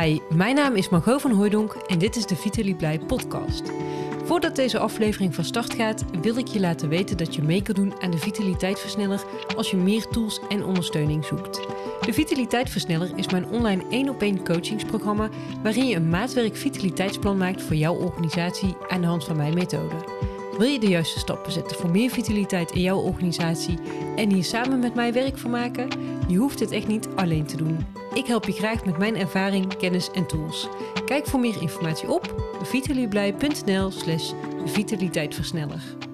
Hi, mijn naam is Margot van Hooijdonk en dit is de Vitaly Blij podcast. Voordat deze aflevering van start gaat, wil ik je laten weten dat je mee kan doen aan de Vitaliteitversneller als je meer tools en ondersteuning zoekt. De Vitaliteitversneller is mijn online 1 op 1 coachingsprogramma waarin je een maatwerk vitaliteitsplan maakt voor jouw organisatie aan de hand van mijn methode. Wil je de juiste stappen zetten voor meer vitaliteit in jouw organisatie en hier samen met mij werk van maken? Je hoeft dit echt niet alleen te doen. Ik help je graag met mijn ervaring, kennis en tools. Kijk voor meer informatie op vitalieblij.nl slash vitaliteitversneller.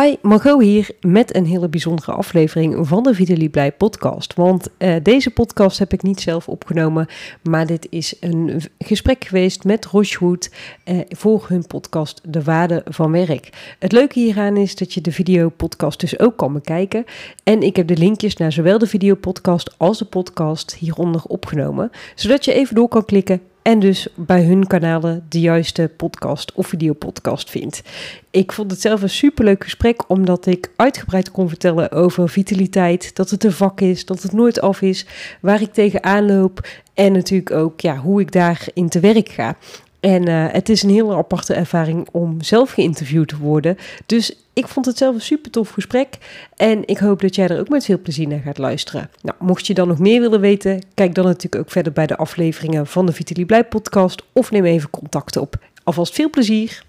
Hi, Margot hier met een hele bijzondere aflevering van de Vitaly Blij podcast. Want uh, deze podcast heb ik niet zelf opgenomen, maar dit is een gesprek geweest met Rochewood uh, voor hun podcast De Waarde van Werk. Het leuke hieraan is dat je de videopodcast dus ook kan bekijken. En ik heb de linkjes naar zowel de videopodcast als de podcast hieronder opgenomen, zodat je even door kan klikken en dus bij hun kanalen de juiste podcast of videopodcast vindt. Ik vond het zelf een superleuk gesprek, omdat ik uitgebreid kon vertellen over vitaliteit, dat het een vak is, dat het nooit af is, waar ik tegenaan loop en natuurlijk ook ja, hoe ik daarin te werk ga. En uh, het is een hele aparte ervaring om zelf geïnterviewd te worden. Dus ik vond het zelf een super tof gesprek. En ik hoop dat jij er ook met veel plezier naar gaat luisteren. Nou, mocht je dan nog meer willen weten, kijk dan natuurlijk ook verder bij de afleveringen van de Vitaly Blij podcast. Of neem even contact op. Alvast veel plezier.